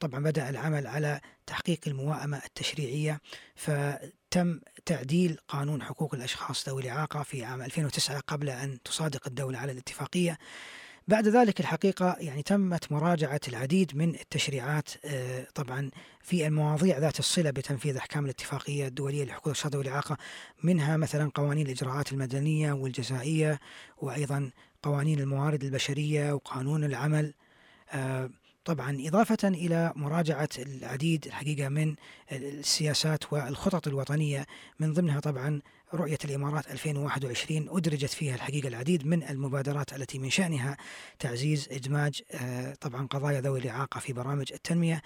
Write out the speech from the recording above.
طبعا بدأ العمل على تحقيق المواءمة التشريعية فتم تعديل قانون حقوق الأشخاص ذوي الإعاقة في عام 2009 قبل أن تصادق الدولة على الاتفاقية. بعد ذلك الحقيقة يعني تمت مراجعة العديد من التشريعات طبعا في المواضيع ذات الصلة بتنفيذ أحكام الاتفاقية الدولية لحقوق الأشخاص ذوي الإعاقة منها مثلا قوانين الإجراءات المدنية والجزائية وأيضا قوانين الموارد البشرية وقانون العمل. طبعا إضافة إلى مراجعة العديد الحقيقة من السياسات والخطط الوطنية من ضمنها طبعا رؤية الإمارات 2021 أدرجت فيها الحقيقة العديد من المبادرات التي من شأنها تعزيز إدماج طبعا قضايا ذوي الإعاقة في برامج التنمية.